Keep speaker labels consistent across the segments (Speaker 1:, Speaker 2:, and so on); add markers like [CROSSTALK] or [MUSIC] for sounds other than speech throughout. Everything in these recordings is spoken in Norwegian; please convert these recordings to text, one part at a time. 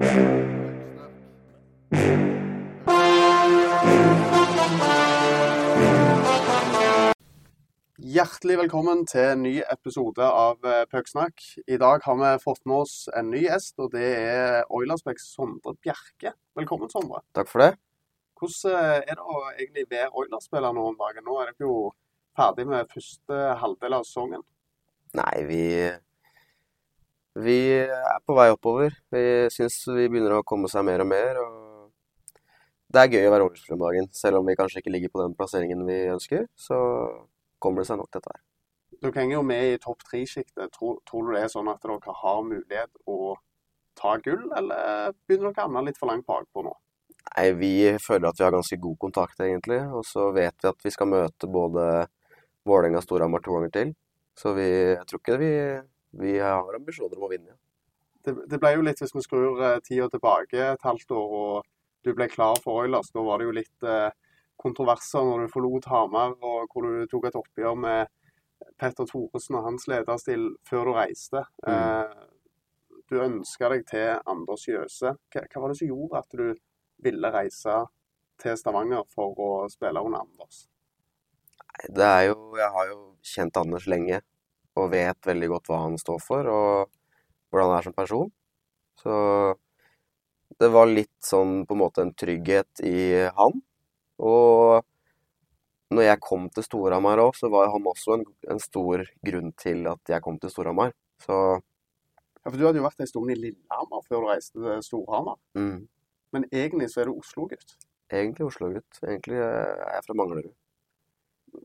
Speaker 1: Hjertelig velkommen til en ny episode av Pøksnakk. Pucksnakk. I dag har vi fått med oss en ny gjest, og det er Oilersbecks Sondre Bjerke. Velkommen, Sondre.
Speaker 2: Takk for det.
Speaker 1: Hvordan eh, er det å egentlig være Oilers-spiller nå om dagen? Nå er dere jo ferdig med første halvdel av sesongen.
Speaker 2: Nei, vi Vi er på vei oppover. Vi syns vi begynner å komme seg mer og mer. og Det er gøy å være Oilers-spiller om dagen, selv om vi kanskje ikke ligger på den plasseringen vi ønsker. Så kommer det seg nok, dette her.
Speaker 1: Dere henger jo med i topp tre-sjiktet. Tror, tror du det er sånn at dere har mulighet å ta gull, eller begynner dere å havne litt for langt bakpå nå?
Speaker 2: Nei, vi føler at vi har ganske god kontakt, egentlig. Og så vet vi at vi skal møte både Vålerenga og Storhamar to ganger til. Så vi, jeg tror ikke vi, vi har ambisjoner om å vinne.
Speaker 1: Det, det ble jo litt, hvis vi skrur eh, tida tilbake et halvt år, og du ble klar for Oilers, da var det jo litt eh, kontroverser når du forlot Hamar, og hvor du tok et oppgjør med Petter Thoresen og hans lederstil før du reiste.
Speaker 2: Mm.
Speaker 1: Eh, du ønska deg til Anders Jøse. Hva, hva var det som gjorde at du ville reise til Stavanger for å spille under Anders?
Speaker 2: Det er jo Jeg har jo kjent Anders lenge og vet veldig godt hva han står for, og hvordan han er som person. Så det var litt sånn på en måte en trygghet i han. Og når jeg kom til Storhamar òg, så var han også en, en stor grunn til at jeg kom til Storhamar. Så
Speaker 1: Ja, for Du hadde jo vært en stund i Lillehammer før du reiste til Storhamar.
Speaker 2: mm,
Speaker 1: Men egentlig så er du Oslo-gutt.
Speaker 2: egentlig Oslo-gutt. Egentlig er jeg fra Manglerud.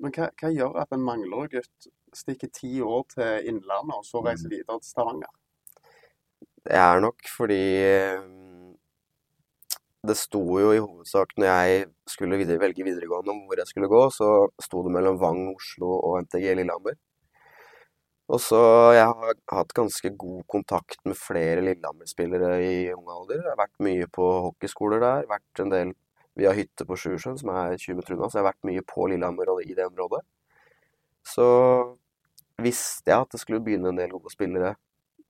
Speaker 1: Men hva, hva gjør at en Manglerud-gutt stikker ti år til Innlandet og så reiser videre til Stavanger?
Speaker 2: Det er nok fordi mm, det sto jo i hovedsak når jeg skulle videre, velge videregående om hvor jeg skulle gå, så sto det mellom Vang, Oslo og NTG Lillehammer. Og så Jeg har hatt ganske god kontakt med flere Lillehammer-spillere i ung alder. Jeg har vært mye på hockeyskoler der. vært en del Vi har hytte på Sjusjøen, som er 20 meter unna, så jeg har vært mye på Lillehammer og i det området. Så visste jeg at det skulle begynne en del gode spillere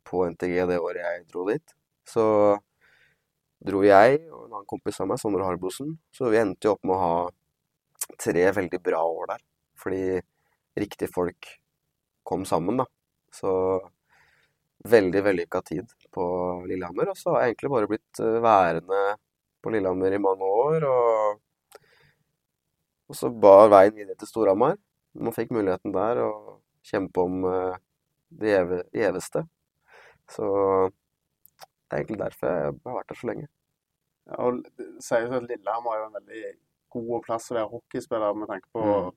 Speaker 2: på NTG det året jeg dro dit. Så dro jeg og en annen kompis av meg, Sondre Harbosen. Så vi endte jo opp med å ha tre veldig bra år der. Fordi riktige folk kom sammen, da. Så veldig vellykka tid på Lillehammer. Og så har jeg egentlig bare blitt eh, værende på Lillehammer i mange år. Og, og så bar veien videre til Storhamar. Man fikk muligheten der å kjempe om eh, det gjeve, gjeveste. Så det er egentlig derfor jeg har vært der så lenge.
Speaker 1: Ja, og det jo at Lillehammer er jo en veldig god plass å være hockeyspiller med tanke på
Speaker 2: Mm.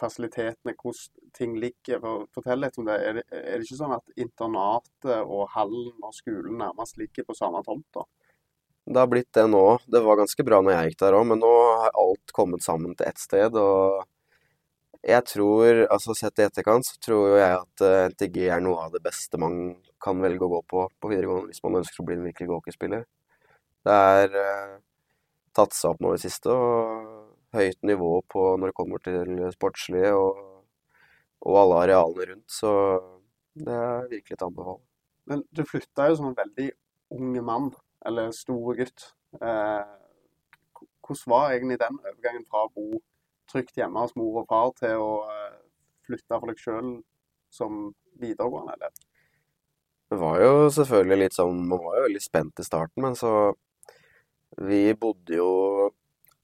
Speaker 1: fasilitetene, hvordan ting ligger. For- Fortell litt om det. Er, det. er det ikke sånn at internatet og hallen og skolen nærmest ligger på samme tomt? da?
Speaker 2: Det har blitt det nå. Det var ganske bra når jeg gikk der òg, men nå har alt kommet sammen til ett sted. Og jeg tror, altså sett i etterkant, så tror jeg at eh, NTG er noe av det beste man kan velge å gå på på videregående hvis man ønsker å bli en virkelig gåkespiller. Det er eh, tatt seg opp nå i det siste, og høyt nivå på når det kommer til sportslige og, og alle arealene rundt. Så det er virkelig til å.
Speaker 1: Men du flytta jo som en veldig ung mann, eller store gutt. Eh, hvordan var egentlig den overgangen fra å bo trygt hjemme hos mor og far til å eh, flytte for deg sjøl som videregående elev?
Speaker 2: Det var jo selvfølgelig litt sånn Man var jo veldig spent i starten, men så Vi bodde jo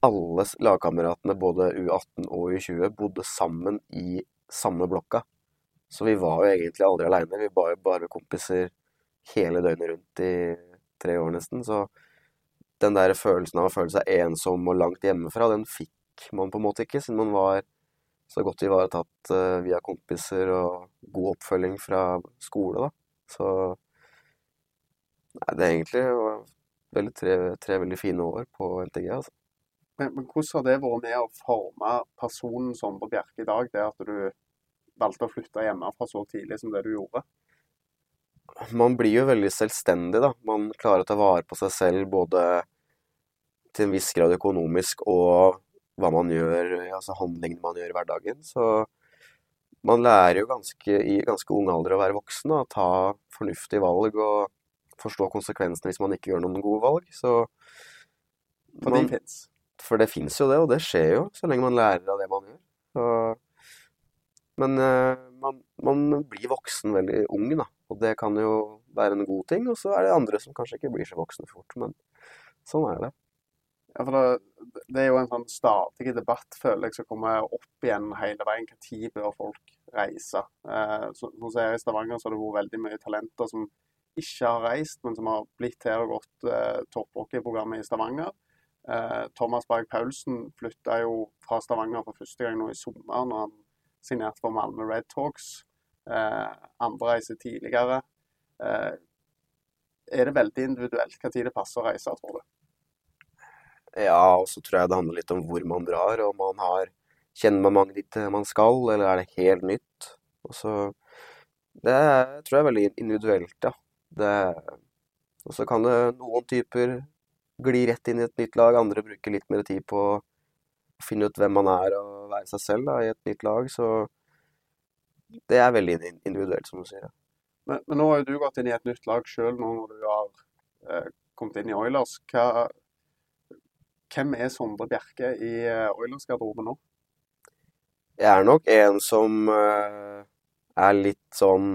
Speaker 2: Alle lagkameratene, både U18 og U20, bodde sammen i samme blokka. Så vi var jo egentlig aldri aleine. Vi var jo bare kompiser hele døgnet rundt i tre år nesten. Så den der følelsen av å føle seg ensom og langt hjemmefra, den fikk man på en måte ikke, siden man var så godt ivaretatt eh, via kompiser og god oppfølging fra skole, da. Så Nei, det er egentlig veldig tre, tre veldig fine år på NTG, altså.
Speaker 1: Men, men hvordan har det vært med å forme personen Sondre Bjerke i dag, det at du valgte å flytte hjemmefra så tidlig som det du gjorde?
Speaker 2: Man blir jo veldig selvstendig, da. Man klarer å ta vare på seg selv både til en viss grad økonomisk og hva man gjør, altså handlingene man gjør i hverdagen. Så man lærer jo ganske, i ganske ung alder å være voksen, da, ta fornuftige valg og forstå konsekvensene hvis man ikke gjør noen gode valg. Så
Speaker 1: For
Speaker 2: man, det
Speaker 1: fins.
Speaker 2: for det fins jo det, og det skjer jo så lenge man lærer av det man gjør. Så, men eh, man, man blir voksen veldig ung, da. Og det kan jo være en god ting. Og så er det andre som kanskje ikke blir så voksne fort. Men sånn er det.
Speaker 1: Ja, for det, det er jo en sånn stadig debatt, føler jeg, som kommer opp igjen hele veien. Når bør folk reise? Eh, så, sånn som jeg er i Stavanger, så har det vært veldig mye talenter som ikke har reist, men som har blitt her og gått eh, topphockeyprogrammet i Stavanger. Eh, Thomas Berg Paulsen flytta jo fra Stavanger for første gang nå i sommer, når han signerte for Malmö Red Talks. Eh, andre reiser tidligere. Eh, er det veldig individuelt hva tid det passer å reise, tror du?
Speaker 2: Ja, og så tror jeg det handler litt om hvor man drar, om man har Kjenner man mange dit man skal, eller er det helt nytt? Og så Det tror jeg er veldig individuelt, ja. Det, og så kan det noen typer gli rett inn i et nytt lag, andre bruker litt mer tid på å finne ut hvem man er og være seg selv da, i et nytt lag, så det er veldig individuelt, som du sier.
Speaker 1: Men, men nå har jo du gått inn i et nytt lag sjøl nå når du har eh, kommet inn i Oilers. Hva, hvem er Sondre Bjerke i eh, Oilers-garderoben nå?
Speaker 2: Jeg er nok en som eh, er litt sånn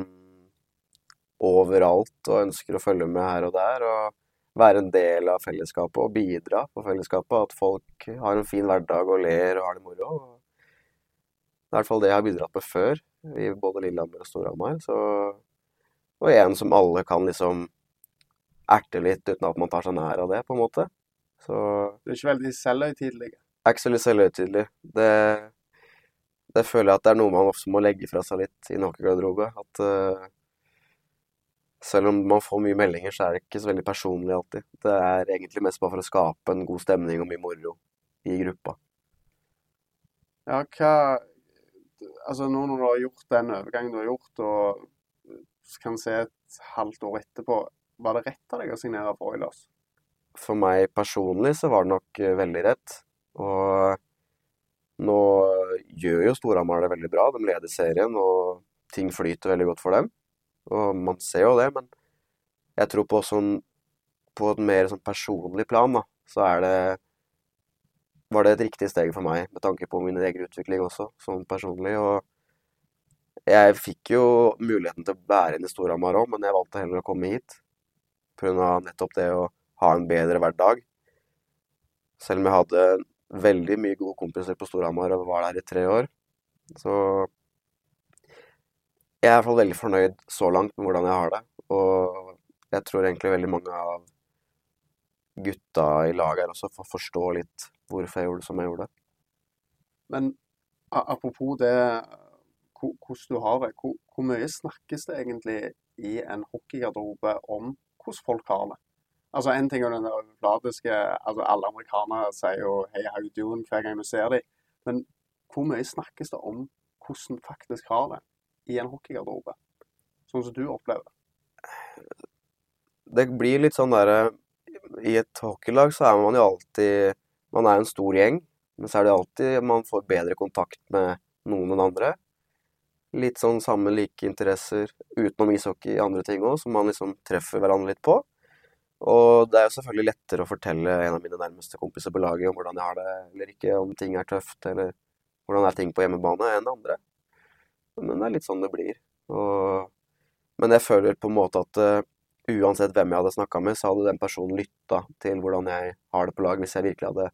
Speaker 2: overalt og ønsker å følge med her og der. Og være en del av fellesskapet og bidra på fellesskapet. At folk har en fin hverdag og ler og har det moro. Det er i hvert fall det jeg har bidratt med før, i både Lillehammer og Storhamar. Så Og en som alle kan liksom erte litt uten at man tar seg nær av det, på en måte. Så
Speaker 1: Du er ikke veldig selvhøytidelig.
Speaker 2: er ikke så litt selvhøytidelig. Det, det føler jeg at det er noe man ofte må legge fra seg litt i en hockeygarderobe. At uh, selv om man får mye meldinger, så er det ikke så veldig personlig alltid. Det er egentlig mest bare for å skape en god stemning og mye moro i gruppa.
Speaker 1: Ja, hva Altså nå når du har gjort den overgangen du har gjort, og kan se et halvt år etterpå, var det rett av deg å signere for Oilers?
Speaker 2: For meg personlig så var det nok eh, veldig rett. Og nå gjør jo Storhamar det veldig bra. De leder serien, og ting flyter veldig godt for dem. Og man ser jo det, men jeg tror på sånn På et mer sånn personlig plan, da, så er det var det et riktig steg for meg, med tanke på min egen utvikling også, sånn personlig. Og jeg fikk jo muligheten til å være inn i Storhamar òg, men jeg valgte heller å komme hit. Pga. nettopp det å ha en bedre hverdag. Selv om jeg hadde veldig mye gode kompiser på Storhamar og var der i tre år. Så jeg er i hvert fall veldig fornøyd så langt med hvordan jeg har det. Og jeg tror egentlig veldig mange av gutta i laget her også får forstå litt hvorfor jeg gjorde det som jeg gjorde.
Speaker 1: Men apropos det, hvordan du har det, hvor, hvor mye snakkes det egentlig i en hockeygarderobe om hvordan folk har det? Altså En ting er den overfladiske altså Alle amerikanere sier jo 'hei, how you doing' hver gang du ser dem. Men hvor mye snakkes det om hvordan faktisk har det i en hockeygarderobe? Sånn som du opplever det.
Speaker 2: Det blir litt sånn derre I et hockeylag så er man jo alltid Man er en stor gjeng, men så er det alltid man får bedre kontakt med noen enn andre. Litt sånn samme like interesser utenom ishockey andre ting òg, som man liksom treffer hverandre litt på. Og det er jo selvfølgelig lettere å fortelle en av mine nærmeste kompiser på laget om hvordan jeg har det eller ikke, om ting er tøft, eller hvordan er ting på hjemmebane, enn andre. Men det er litt sånn det blir. Og, men jeg føler på en måte at uh, uansett hvem jeg hadde snakka med, så hadde den personen lytta til hvordan jeg har det på lag, hvis jeg virkelig hadde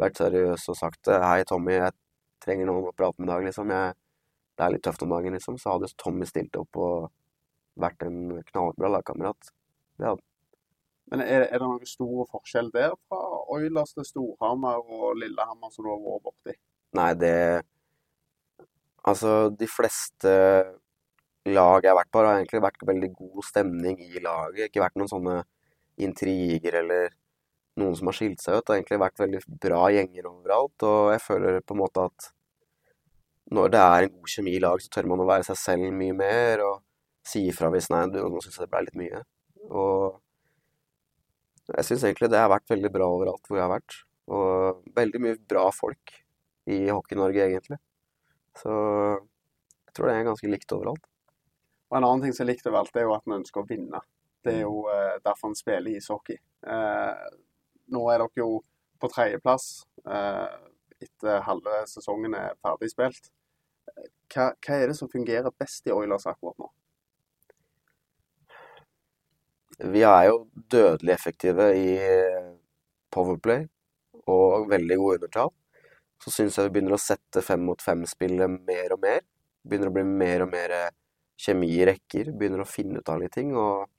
Speaker 2: vært seriøs og sagt Hei, Tommy, jeg trenger noen å prate med i dag, liksom. Jeg, det er litt tøft om dagen, liksom. Så hadde Tommy stilt opp og vært en knallbra lagkamerat. Det hadde
Speaker 1: Men er, er det noen stor forskjell der fra Oilers til Storhamar og Lillehammer som du har vært borti?
Speaker 2: Nei, det Altså, de fleste lag jeg har vært på, har egentlig vært veldig god stemning i laget. Ikke vært noen sånne intriger eller noen som har skilt seg ut. Det har egentlig vært veldig bra gjenger overalt, og jeg føler på en måte at når det er en god kjemi i lag, så tør man å være seg selv mye mer og si ifra hvis nei, du, nå syns jeg det ble litt mye. Og jeg syns egentlig det har vært veldig bra overalt hvor jeg har vært. Og veldig mye bra folk i Hockey-Norge, egentlig. Så jeg tror det er ganske likt overalt.
Speaker 1: Og en annen ting som er likt overalt, er jo at man ønsker å vinne. Det er jo eh, derfor man spiller ishockey. Eh, nå er dere jo på tredjeplass eh, etter halve sesongen er ferdig spilt. Hva, hva er det som fungerer best i Oilers akkurat nå?
Speaker 2: Vi er jo dødelig effektive i powerplay og veldig gode undertall. Så syns jeg vi begynner å sette fem mot fem-spillet mer og mer. Begynner å bli mer og mer kjemi i rekker. Begynner å finne ut av litt ting. Og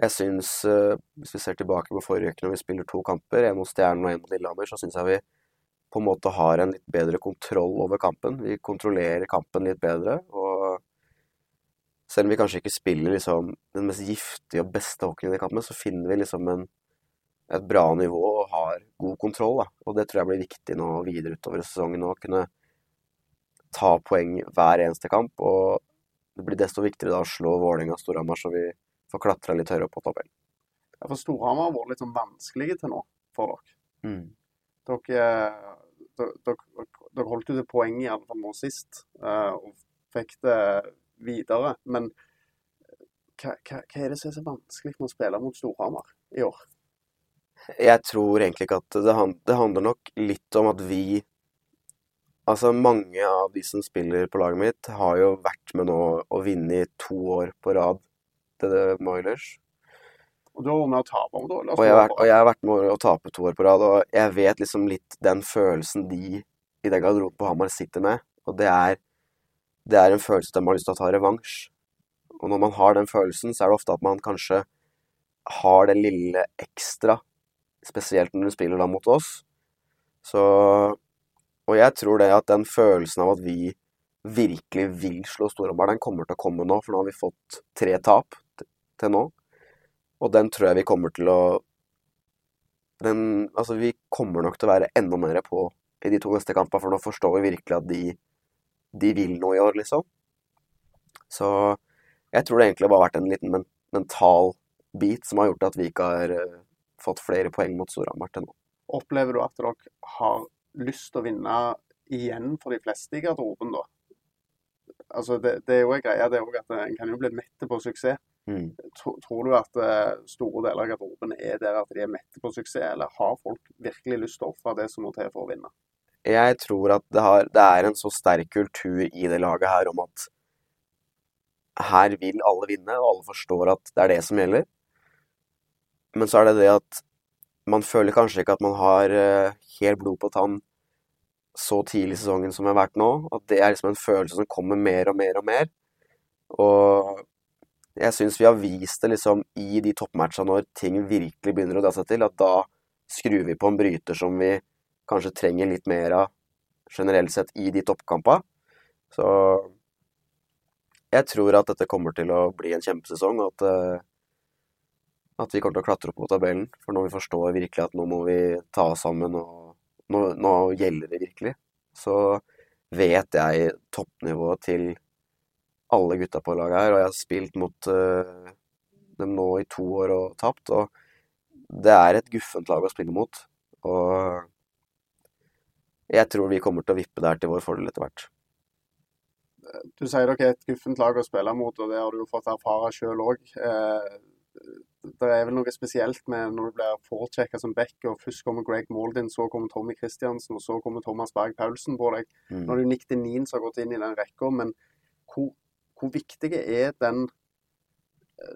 Speaker 2: jeg syns, hvis vi ser tilbake på forrige uke når vi spiller to kamper, en mot Stjernen og en mot Lillehammer, så syns jeg vi på en måte har en litt bedre kontroll over kampen. Vi kontrollerer kampen litt bedre. og selv om vi kanskje ikke spiller liksom den mest giftige og beste hockeyen i kampen, så finner vi liksom en, et bra nivå og har god kontroll. Da. Og det tror jeg blir viktig nå videre utover sesongen. Å kunne ta poeng hver eneste kamp. Og det blir desto viktigere da å slå Vålerenga og Storhamar, så vi får klatra litt høyere opp på tabellen.
Speaker 1: Ja, for Storhamar har vært litt sånn vanskelige til nå for dere.
Speaker 2: Mm.
Speaker 1: Dere, dere, dere holdt jo til poeng i alle fall nå sist, og fikk det videre. Men hva, hva, hva, er det som er så vanskelig med å spille mot Storhamar i år?
Speaker 2: Jeg tror egentlig ikke at det, det handler nok litt om at vi Altså, mange av de som spiller på laget mitt, har jo vært med nå og vunnet to år på rad til det Moilers.
Speaker 1: Og du har vært med å tape om
Speaker 2: det jeg, og jeg har vært med å tape to år på rad, og jeg vet liksom litt den følelsen de i den garderoben på Hamar sitter med. Og det er, det er en følelse de har lyst til å ta revansj. Og når man har den følelsen, så er det ofte at man kanskje har det lille ekstra, spesielt når du spiller da mot oss. Så Og jeg tror det at den følelsen av at vi virkelig vil slå Storhamar, den kommer til å komme nå, for nå har vi fått tre tap til nå. Og den tror jeg vi kommer til å den, Altså, vi kommer nok til å være enda mer på i de to neste kampene, for nå forstår vi virkelig at de, de vil noe i år, liksom. Så jeg tror det egentlig bare har vært en liten men mental bit som har gjort at vi ikke har uh, fått flere poeng mot Storhamar til nå.
Speaker 1: Opplever du at dere har lyst til å vinne igjen for de fleste i garderoben, da? Altså, det, det er jo en greie det er at en kan jo bli mett på suksess.
Speaker 2: Mm.
Speaker 1: Tror, tror du at uh, store deler av garderoben er der at de er mette på suksess, eller har folk virkelig lyst til å ofre det som må til for å vinne?
Speaker 2: Jeg tror at det, har, det, er en så sterk kultur i det laget her om at her vil alle vinne, og alle forstår at det er det som gjelder. Men så er det det at man føler kanskje ikke at man har uh, helt blod på tann så tidlig i sesongen som vi har vært nå. At det er liksom en følelse som kommer mer og mer og mer. Og jeg syns vi har vist det liksom i de toppmatchene når ting virkelig begynner å dra seg til, at da skrur vi på en bryter som vi kanskje trenger litt mer av generelt sett i de toppkampene. Så jeg tror at dette kommer til å bli en kjempesesong, og at, eh, at vi kommer til å klatre opp på tabellen. For når vi forstår virkelig at nå må vi ta oss sammen, og nå, nå gjelder det virkelig, så vet jeg toppnivået til alle gutta på laget her, og jeg har spilt mot uh, dem nå i to år og tapt. Og det er et guffent lag å spille mot. Og jeg tror vi kommer til å vippe der til vår fordel etter hvert.
Speaker 1: Du sier dere er et guffent lag å spille mot, og det har du jo fått erfare sjøl òg. Eh, det er vel noe spesielt med når du blir forechecka som back, og først kommer Greg Maldin, så kommer Tommy Christiansen, og så kommer Thomas Berg Paulsen på deg.
Speaker 2: Mm.
Speaker 1: Nå er det jo Nick Denin som har gått inn i den rekka, men hvor hvor viktig er den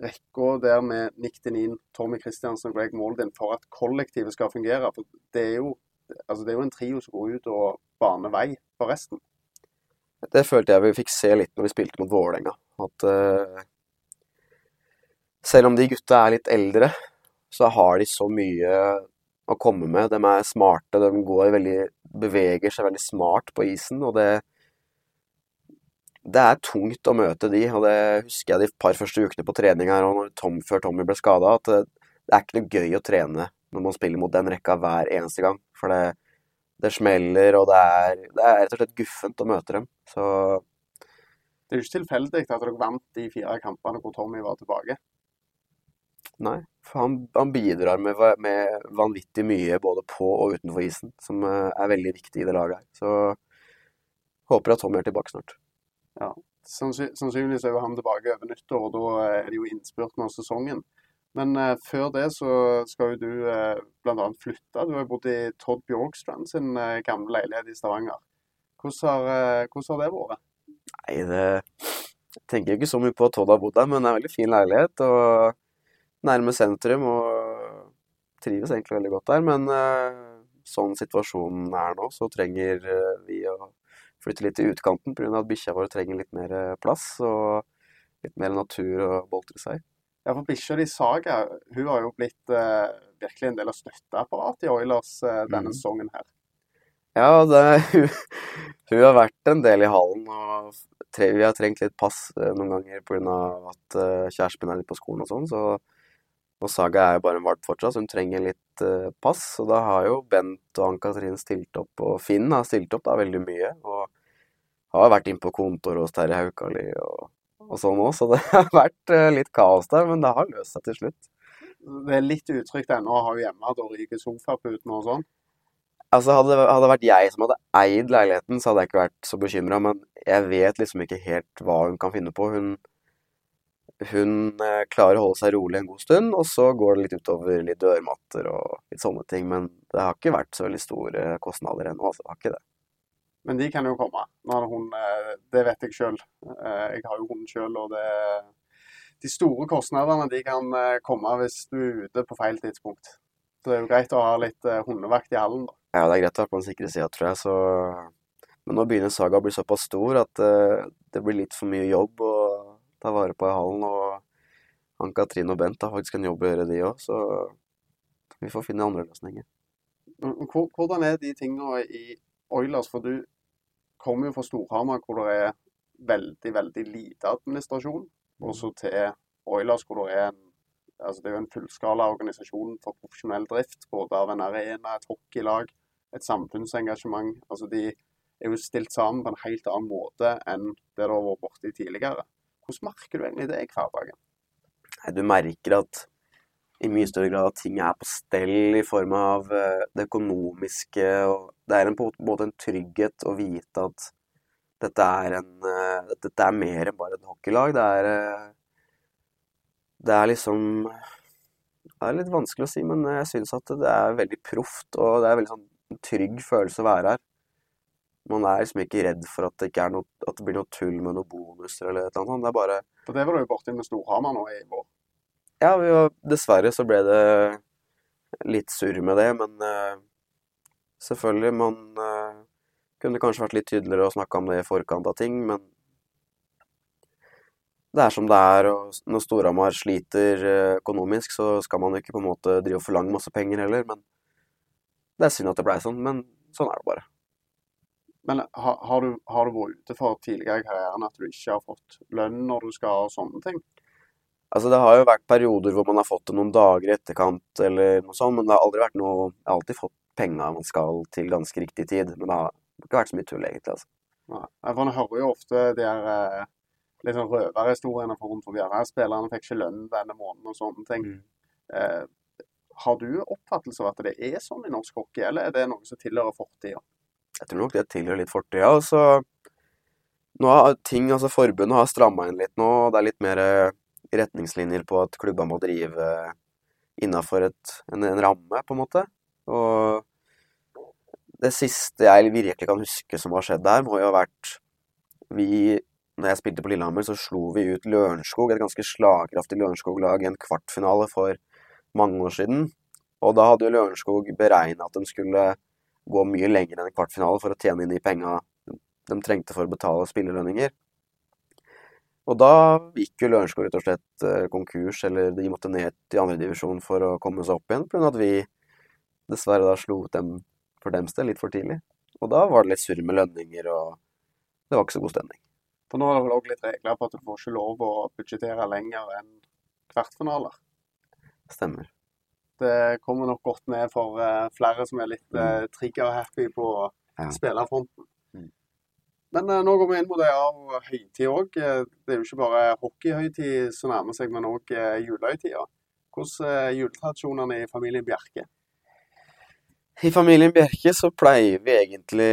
Speaker 1: rekka der med Nick Denin, Tommy Christiansen og Greg Maldin for at kollektivet skal fungere? For det er jo, altså det er jo en trio som går ut og baner vei for resten.
Speaker 2: Det følte jeg vi fikk se litt når vi spilte mot Vålerenga. At uh, selv om de gutta er litt eldre, så har de så mye å komme med. De er smarte, de går veldig, beveger seg veldig smart på isen. og det det er tungt å møte de, og det husker jeg de par første ukene på trening her og Tom, før Tommy ble skada, at det, det, er ikke noe gøy å trene når man spiller mot den rekka hver eneste gang. For det, det smeller, og det er, det er, rett og slett guffent å møte dem. Så
Speaker 1: Det er jo ikke tilfeldig at dere vant de fire kampene hvor Tommy var tilbake.
Speaker 2: Nei, for han, han bidrar med, med, vanvittig mye både på og utenfor isen, som eh, er veldig viktig i det laget her. Så håper at Tommy er tilbake snart.
Speaker 1: Ja, sannsynligvis er jo han tilbake over nyttår, og da er det jo innspurten av sesongen. Men uh, før det så skal jo du uh, bl.a. flytte. Du har jo bodd i Todd Bjorkstrand sin uh, gamle leilighet i Stavanger. Hvordan har, uh, hvordan har det vært?
Speaker 2: Nei, det Jeg tenker ikke så mye på at Todd har bodd der, men det er en veldig fin leilighet. Og nærme sentrum, og trives egentlig veldig godt der. Men sånn situasjonen er nå, så trenger vi flytte litt i utkanten pga. at bikkja vår trenger litt mer plass og litt mer natur å boltre seg i.
Speaker 1: Ja, for bikkja di Saga hun har jo blitt eh, virkelig en del av støtteapparatet i Oilers eh, denne mm. sesongen her.
Speaker 2: Ja, det, hun, hun, har vært en del i hallen. og tre, Vi har trengt litt pass eh, noen ganger pga. at uh, kjæresten er litt på skolen og sånn. Så, og Saga er jo bare en valp fortsatt, så hun trenger litt uh, pass. Og da har jo Bent og Ann-Katrin stilt opp, og Finn har stilt opp da veldig mye. Og har vært inn på kontoret hos Terje Haukali og og sånn òg, så det [LAUGHS] har vært uh, litt kaos der, men det har løst seg til slutt.
Speaker 1: Det er litt utrygt ennå å ha hjemme da ryker sofaputen og sånn?
Speaker 2: Altså, hadde, hadde det vært jeg som hadde eid leiligheten, så hadde jeg ikke vært så bekymra, men jeg vet liksom ikke helt hva hun kan finne på. Hun, hun eh, klarer å holde seg rolig en god stund, og så går det litt utover litt dørmatter og litt sånne ting. Men det har ikke vært så veldig store kostnader ennå, altså. Det har ikke det.
Speaker 1: Men de kan jo komme. Hun, eh, det vet jeg sjøl. Eh, jeg har jo hunden sjøl, og det, de store kostnadene de kan komme hvis du er ute på feil tidspunkt. Så det er jo greit å ha litt hundevakt i hallen, da.
Speaker 2: Ja, det er greit å være på den sikre sida, tror jeg. Så... Men nå begynner Saga å bli såpass stor at det blir litt for mye jobb å ta vare på i hallen. Og Ann-Katrin og Bent har faktisk en jobb å gjøre, de òg, så vi får finne andre løsninger.
Speaker 1: Hvordan er de tingene i Oilers? For du kommer jo fra Storhamar, hvor det er veldig, veldig lite administrasjon. Og så til Oilers, hvor det er en altså det er en fullskala organisasjon for profesjonell drift. Både av en arena, et hockeylag, et samfunnsengasjement. Altså de er jo stilt sammen på en helt annen måte enn det det har vært borti tidligere. Hvordan merker du egentlig det i hverdagen?
Speaker 2: Du merker at i mye større grad at ting er på stell i form av eh, det økonomiske. og Det er en, på en måte en trygghet å vite at dette er, en, uh, dette er mer enn bare et hockeylag. Det er, uh, det er liksom Det er litt vanskelig å si, men jeg syns at det er veldig proft. Og det er veldig sånn en trygg følelse å være her. Man er liksom ikke redd for at det, ikke noe, at det blir noe tull med noen bonuser eller et eller annet. Det er bare
Speaker 1: For det var du jo borti med Storhamar nå i vår.
Speaker 2: Ja, var, dessverre så ble det litt surr med det, men uh, selvfølgelig, man uh, kunne kanskje vært litt tydeligere og snakka om det i forkant av ting, men det er som det er, og når Storhamar sliter uh, økonomisk, så skal man ikke på en måte drive og forlange masse penger heller, men det er synd at det blei sånn, men sånn er det bare.
Speaker 1: Men har, har, du, har du vært ute for tidligere i karrieren at du ikke har fått lønn når du skal ha sånne ting?
Speaker 2: Altså, det har jo vært perioder hvor man har fått det noen dager i etterkant eller noe sånt, men det har aldri vært noe Jeg har alltid fått penga man skal til ganske riktig tid, men det har ikke vært så mye tull, egentlig. altså.
Speaker 1: Nei, for Man hører jo ofte de her eh, litt sånn røverhistoriene fra rundt forbi. Her spillerne fikk ikke lønn denne måneden og sånne ting. Mm. Eh, har du oppfattelse av at det er sånn i norsk hockey, eller er det noe som tilhører fortida?
Speaker 2: Jeg tror nok det tilhører litt fortida. Altså, nå har ting, altså Forbundet har stramma inn litt nå. og Det er litt mer retningslinjer på at klubba må drive innafor en, en, ramme, på en måte. Og det siste jeg virkelig kan huske som har skjedd der, må jo ha vært vi når jeg spilte på Lillehammer, så slo vi ut Lørenskog, et ganske slagkraftig Lørenskog-lag, i en kvartfinale for mange år siden. Og da hadde jo Lørenskog beregna at de skulle gå mye lenger enn en kvartfinale for å tjene inn de penga de trengte for å betale spillerlønninger. Og da gikk jo Lørenskog rett og slett eh, konkurs, eller de måtte ned til andredivisjon for å komme seg opp igjen, pga. at vi dessverre da slo ut dem for dems del litt for tidlig. Og da var det litt surr med lønninger, og det var ikke så god stemning.
Speaker 1: For nå er det vel òg litt regler på at du får ikke lov å budsjettere lenger enn kvartfinaler?
Speaker 2: Stemmer.
Speaker 1: Det kommer nok godt med for uh, flere som er litt uh, trigger-happy på ja. spillerfronten. Men uh, nå går vi inn mot ei av høytid òg. Eh, det er jo ikke bare hockeyhøytid som nærmer seg, men òg julehøytida. Hvordan er juletradisjonene i familien Bjerke?
Speaker 2: I familien Bjerke så pleier vi egentlig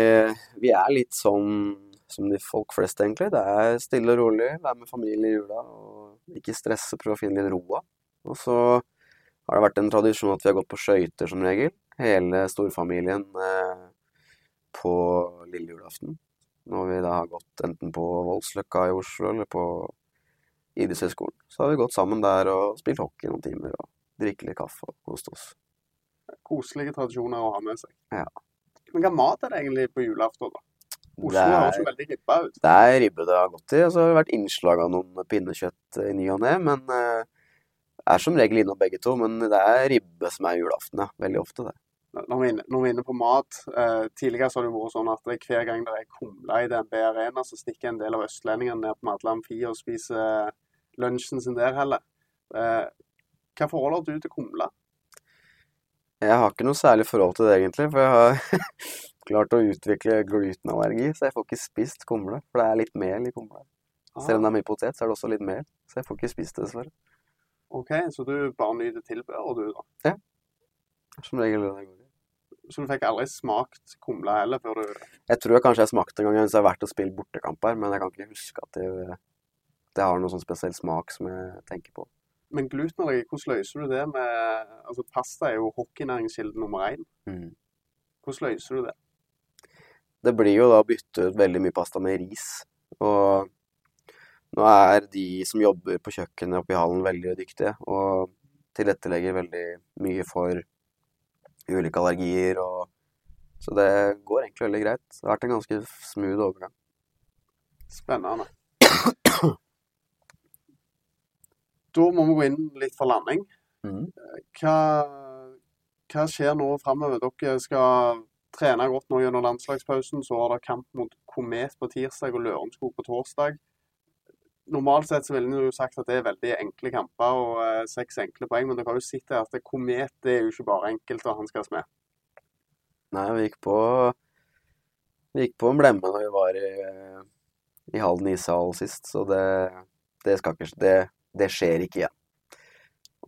Speaker 2: Vi er litt sånn som de folk flest, egentlig. Det er stille og rolig, være med familie i jula og ikke stresse, prøve å finne litt roa. Og så har det vært en tradisjon at vi har gått på skøyter som regel. Hele storfamilien eh, på lille julaften. Når vi da har gått enten på Voldsløkka i Oslo eller på idrettshøyskolen. Så har vi gått sammen der og spilt hockey noen timer og drikket litt kaffe og kost oss.
Speaker 1: Koselige tradisjoner å ha med seg.
Speaker 2: Ja.
Speaker 1: Men hva mat er det egentlig på julaften, da? Oslo
Speaker 2: Det er-
Speaker 1: høres jo veldig ribba ut.
Speaker 2: Det er ribbe det har gått i, og så har det vært innslag av noen pinnekjøtt i ny og ne. Men eh, er som regel innom begge to. Men det er ribbe som er julaften, ja. Veldig ofte, det.
Speaker 1: Når vi, når vi er inne på mat, eh, tidligere så har det vært sånn at hver gang det er kumle i DNB Arena, så stikker en del av østlendingene ned på Madla Amfi og spiser lunsjen sin der heller. Eh, hva har du til kumle?
Speaker 2: Jeg har ikke noe særlig forhold til det, egentlig. For jeg har [LAUGHS] klart å utvikle glutenallergi, så jeg får ikke spist kumle. For det er litt mel i kumle. Selv om det er mye potet, så er det også litt mel. Så jeg får ikke spist det, dessverre.
Speaker 1: OK, så du bare nyter tilbehøret, du, da? Ja.
Speaker 2: Som regel.
Speaker 1: Så du fikk aldri smakt kumle heller før du
Speaker 2: Jeg tror jeg kanskje jeg smakte en gang hvis jeg har vært og spilt bortekamper, men jeg kan ikke huske at det, det har noen sånn spesiell smak som jeg tenker på.
Speaker 1: Men glutenallergi, hvordan løser du det med Altså, pasta er jo hockeynæringskilde nummer én.
Speaker 2: Mm.
Speaker 1: Hvordan løser du det?
Speaker 2: Det blir jo da å bytte ut veldig mye pasta med ris. Og nå er de som jobber på kjøkkenet oppe i hallen veldig dyktige, og tilrettelegger veldig mye for ulike allergier og Så det går egentlig veldig greit. Det har vært en ganske smooth overgang.
Speaker 1: Spennende. Da må vi gå inn litt for landing.
Speaker 2: Mm.
Speaker 1: Hva, hva skjer nå framover? Dere skal trene godt nå gjennom landslagspausen. Så har dere kamp mot Komet på tirsdag og Lørenskog på torsdag. Normalt sett så ville en jo sagt at det er veldig enkle kamper og eh, seks enkle poeng, men dere har jo sett at det Komet det er jo ikke bare enkelt å hanskes med.
Speaker 2: Nei, vi gikk på Vi gikk på en blemme når vi var i, i Halden ishall sist, så det, det skal ikke det, det skjer ikke igjen.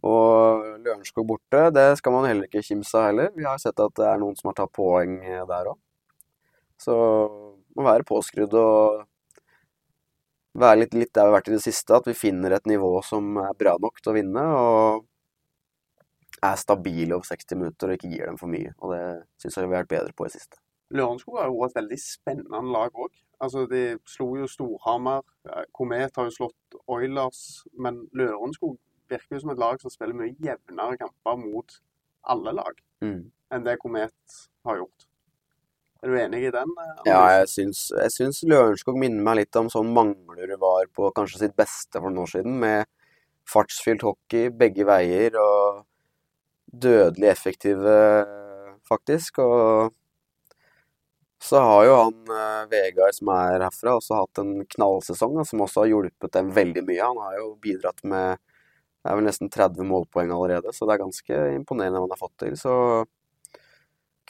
Speaker 2: Og Lørenskog borte, det skal man heller ikke kimse av heller. Vi har sett at det er noen som har tatt poeng der òg. Så må være påskrudd og være litt, litt der vi har vært i det siste. At vi finner et nivå som er bra nok til å vinne, og er stabile over 60 minutter og ikke gir dem for mye. Og det syns jeg vi har vært bedre på i det siste.
Speaker 1: Lørenskog har jo et veldig spennende lag òg. Altså, de slo jo Storhamar. Komet har jo slått Oilers. Men Lørenskog virker jo som et lag som spiller mye jevnere kamper mot alle lag
Speaker 2: Mm.
Speaker 1: enn det Komet har gjort. Er du enig i den? Anders?
Speaker 2: Ja, jeg syns, jeg syns Lørenskog minner meg litt om sånn Manglerud var på kanskje sitt beste for noen år siden, med fartsfylt hockey begge veier og dødelig effektive, faktisk. Og så har jo han eh, Vegard som er herfra, også hatt en knallsesong, som også har hjulpet dem veldig mye. Han har jo bidratt med det er vel nesten 30 målpoeng allerede, så det er ganske imponerende hva han har fått til. Så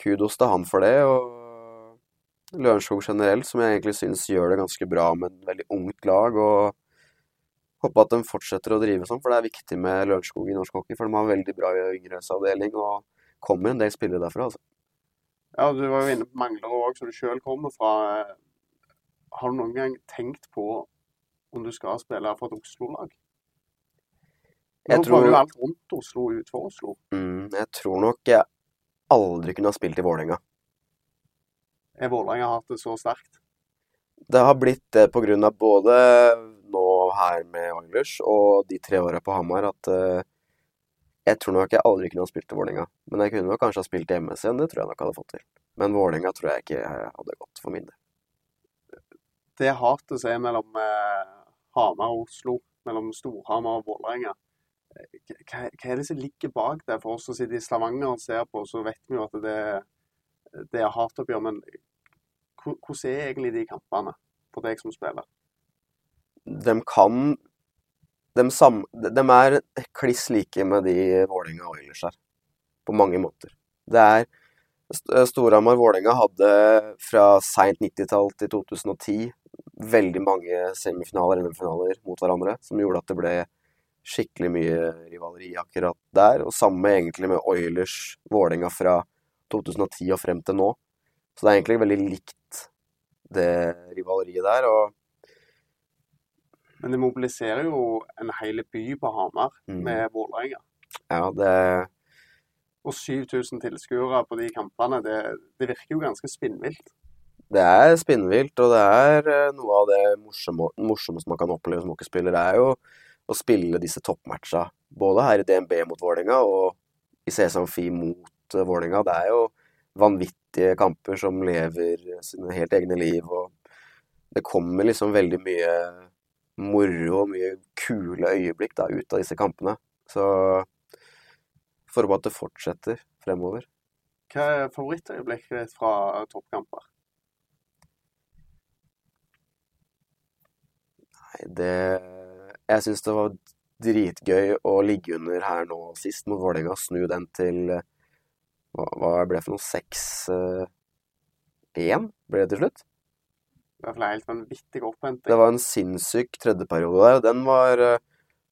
Speaker 2: kudos til han for det. og Lørenskog generelt, som jeg egentlig syns gjør det ganske bra med et veldig ungt lag. og Håper at de fortsetter å drive sånn, for det er viktig med Lørenskog i norsk hockey. For de har veldig bra yngresavdeling og kommer en del spillere derfra. altså.
Speaker 1: Ja, Du var jo inne på Manglerud òg, som du sjøl kommer fra. Eh, Har du noen gang tenkt på om du skal spille for et Oslo-lag?
Speaker 2: Jeg
Speaker 1: Nå
Speaker 2: tror-
Speaker 1: prøver jo alt rundt Oslo utenfor Oslo.
Speaker 2: Mm, jeg tror nok jeg aldri kunne ha spilt i Vålerenga.
Speaker 1: Er Vålerenga hatt det så sterkt?
Speaker 2: Det har blitt det av både nå her med Anglers og de tre åra på Hamar at uh, jeg tror nok jeg aldri kunne ha spilt i Vålerenga. Men jeg kunne nok kanskje ha spilt i MS igjen, det tror jeg nok hadde fått til. Men Vålerenga tror jeg ikke hadde gått for min del.
Speaker 1: Det hatet som er mellom eh, Hamar og Oslo, mellom Storhamar og Vålerenga, eh, hva, hva er det som ligger bak det? For oss som sitter i Stavanger og ser på, så vet vi jo at det, det er hatoppgjør. Men hvordan er egentlig de kampene for deg som spiller?
Speaker 2: De kan De, sam, de er kliss like med de Vålerenga og Oilers her, på mange måter. Det er St- Storhamar-Vålerenga hadde fra seint 90-tall til 2010 veldig mange semifinaler eller finaler mot hverandre, som gjorde at det ble skikkelig mye rivaleri akkurat der. Og samme egentlig med Oilers-Vålerenga fra 2010 og frem til nå. Så det er egentlig veldig likt det rivaleriet der. Og
Speaker 1: Men det mobiliserer jo en hel by på Hamar
Speaker 2: mm,
Speaker 1: med Vålerenga.
Speaker 2: ja, det
Speaker 1: Og 7000 tilskuere på de kampene, det, det virker jo ganske spinnvilt.
Speaker 2: Det er spinnvilt, og det er eh, noe av det morsomme, morsomste man kan oppleve som hockeyspiller, det er jo å spille disse toppmatcha. Både her i DNB mot Vålerenga og i CSM FI Amfi mot eh, Vålerenga. Det er jo vanvittige kamper som lever sine helt egne liv, og det kommer liksom veldig mye moro og mye kule øyeblikk da, ut av disse kampene. Så får håpe at det fortsetter fremover.
Speaker 1: Hva er favorittøyeblikket ditt fra toppkamper?
Speaker 2: Nei, det Jeg syns det var dritgøy å ligge under her nå sist mot Vålerenga. Snu den til Hva, hva ble det for noe? 6-1 ble det til slutt?
Speaker 1: Det var helt vanvittig opphenting.
Speaker 2: Det var en sinnssyk tredjeperiode der. Den var eh,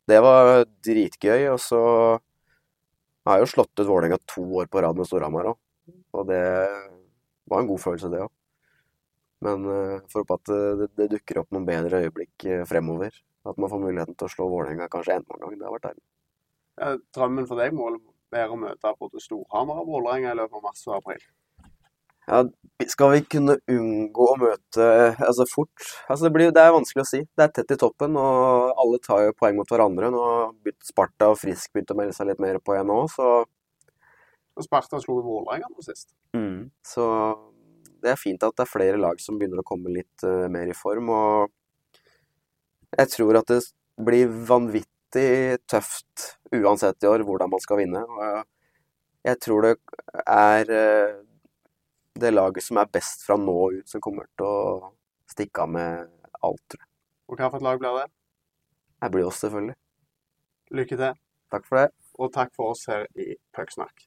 Speaker 2: Det var dritgøy. Og så har jeg jo slått ut Vålerenga to år på rad med Storhamar òg. Og det var en god følelse, det òg. Men jeg får håpe at det, det dukker opp noen bedre øyeblikk eh, fremover. At man får muligheten til å slå Vålerenga kanskje enda en gang. Det har vært deilig.
Speaker 1: Ja, drømmen for deg må være å møte både Storhamar og Vålerenga i løpet av mars og april.
Speaker 2: Ja, skal vi kunne unngå å møte altså fort altså det, blir, det er vanskelig å si. Det er tett i toppen, og alle tar jo poeng mot hverandre. Nå har Sparta og Frisk begynt å melde seg litt mer på igjen nå, så
Speaker 1: Og Sparta slo Vålerenga nå sist.
Speaker 2: Så det er fint at det er flere lag som begynner å komme litt uh, mer i form. Og jeg tror at det blir vanvittig tøft uansett i år hvordan man skal vinne. Og jeg tror det er eh, det laget som er best fra nå ut, som kommer til å stikke av med alt, tror jeg.
Speaker 1: Og hva for et lag blir det?
Speaker 2: Det blir oss, selvfølgelig.
Speaker 1: Lykke til,
Speaker 2: Takk for det.
Speaker 1: og takk for oss her i Pucksnakk.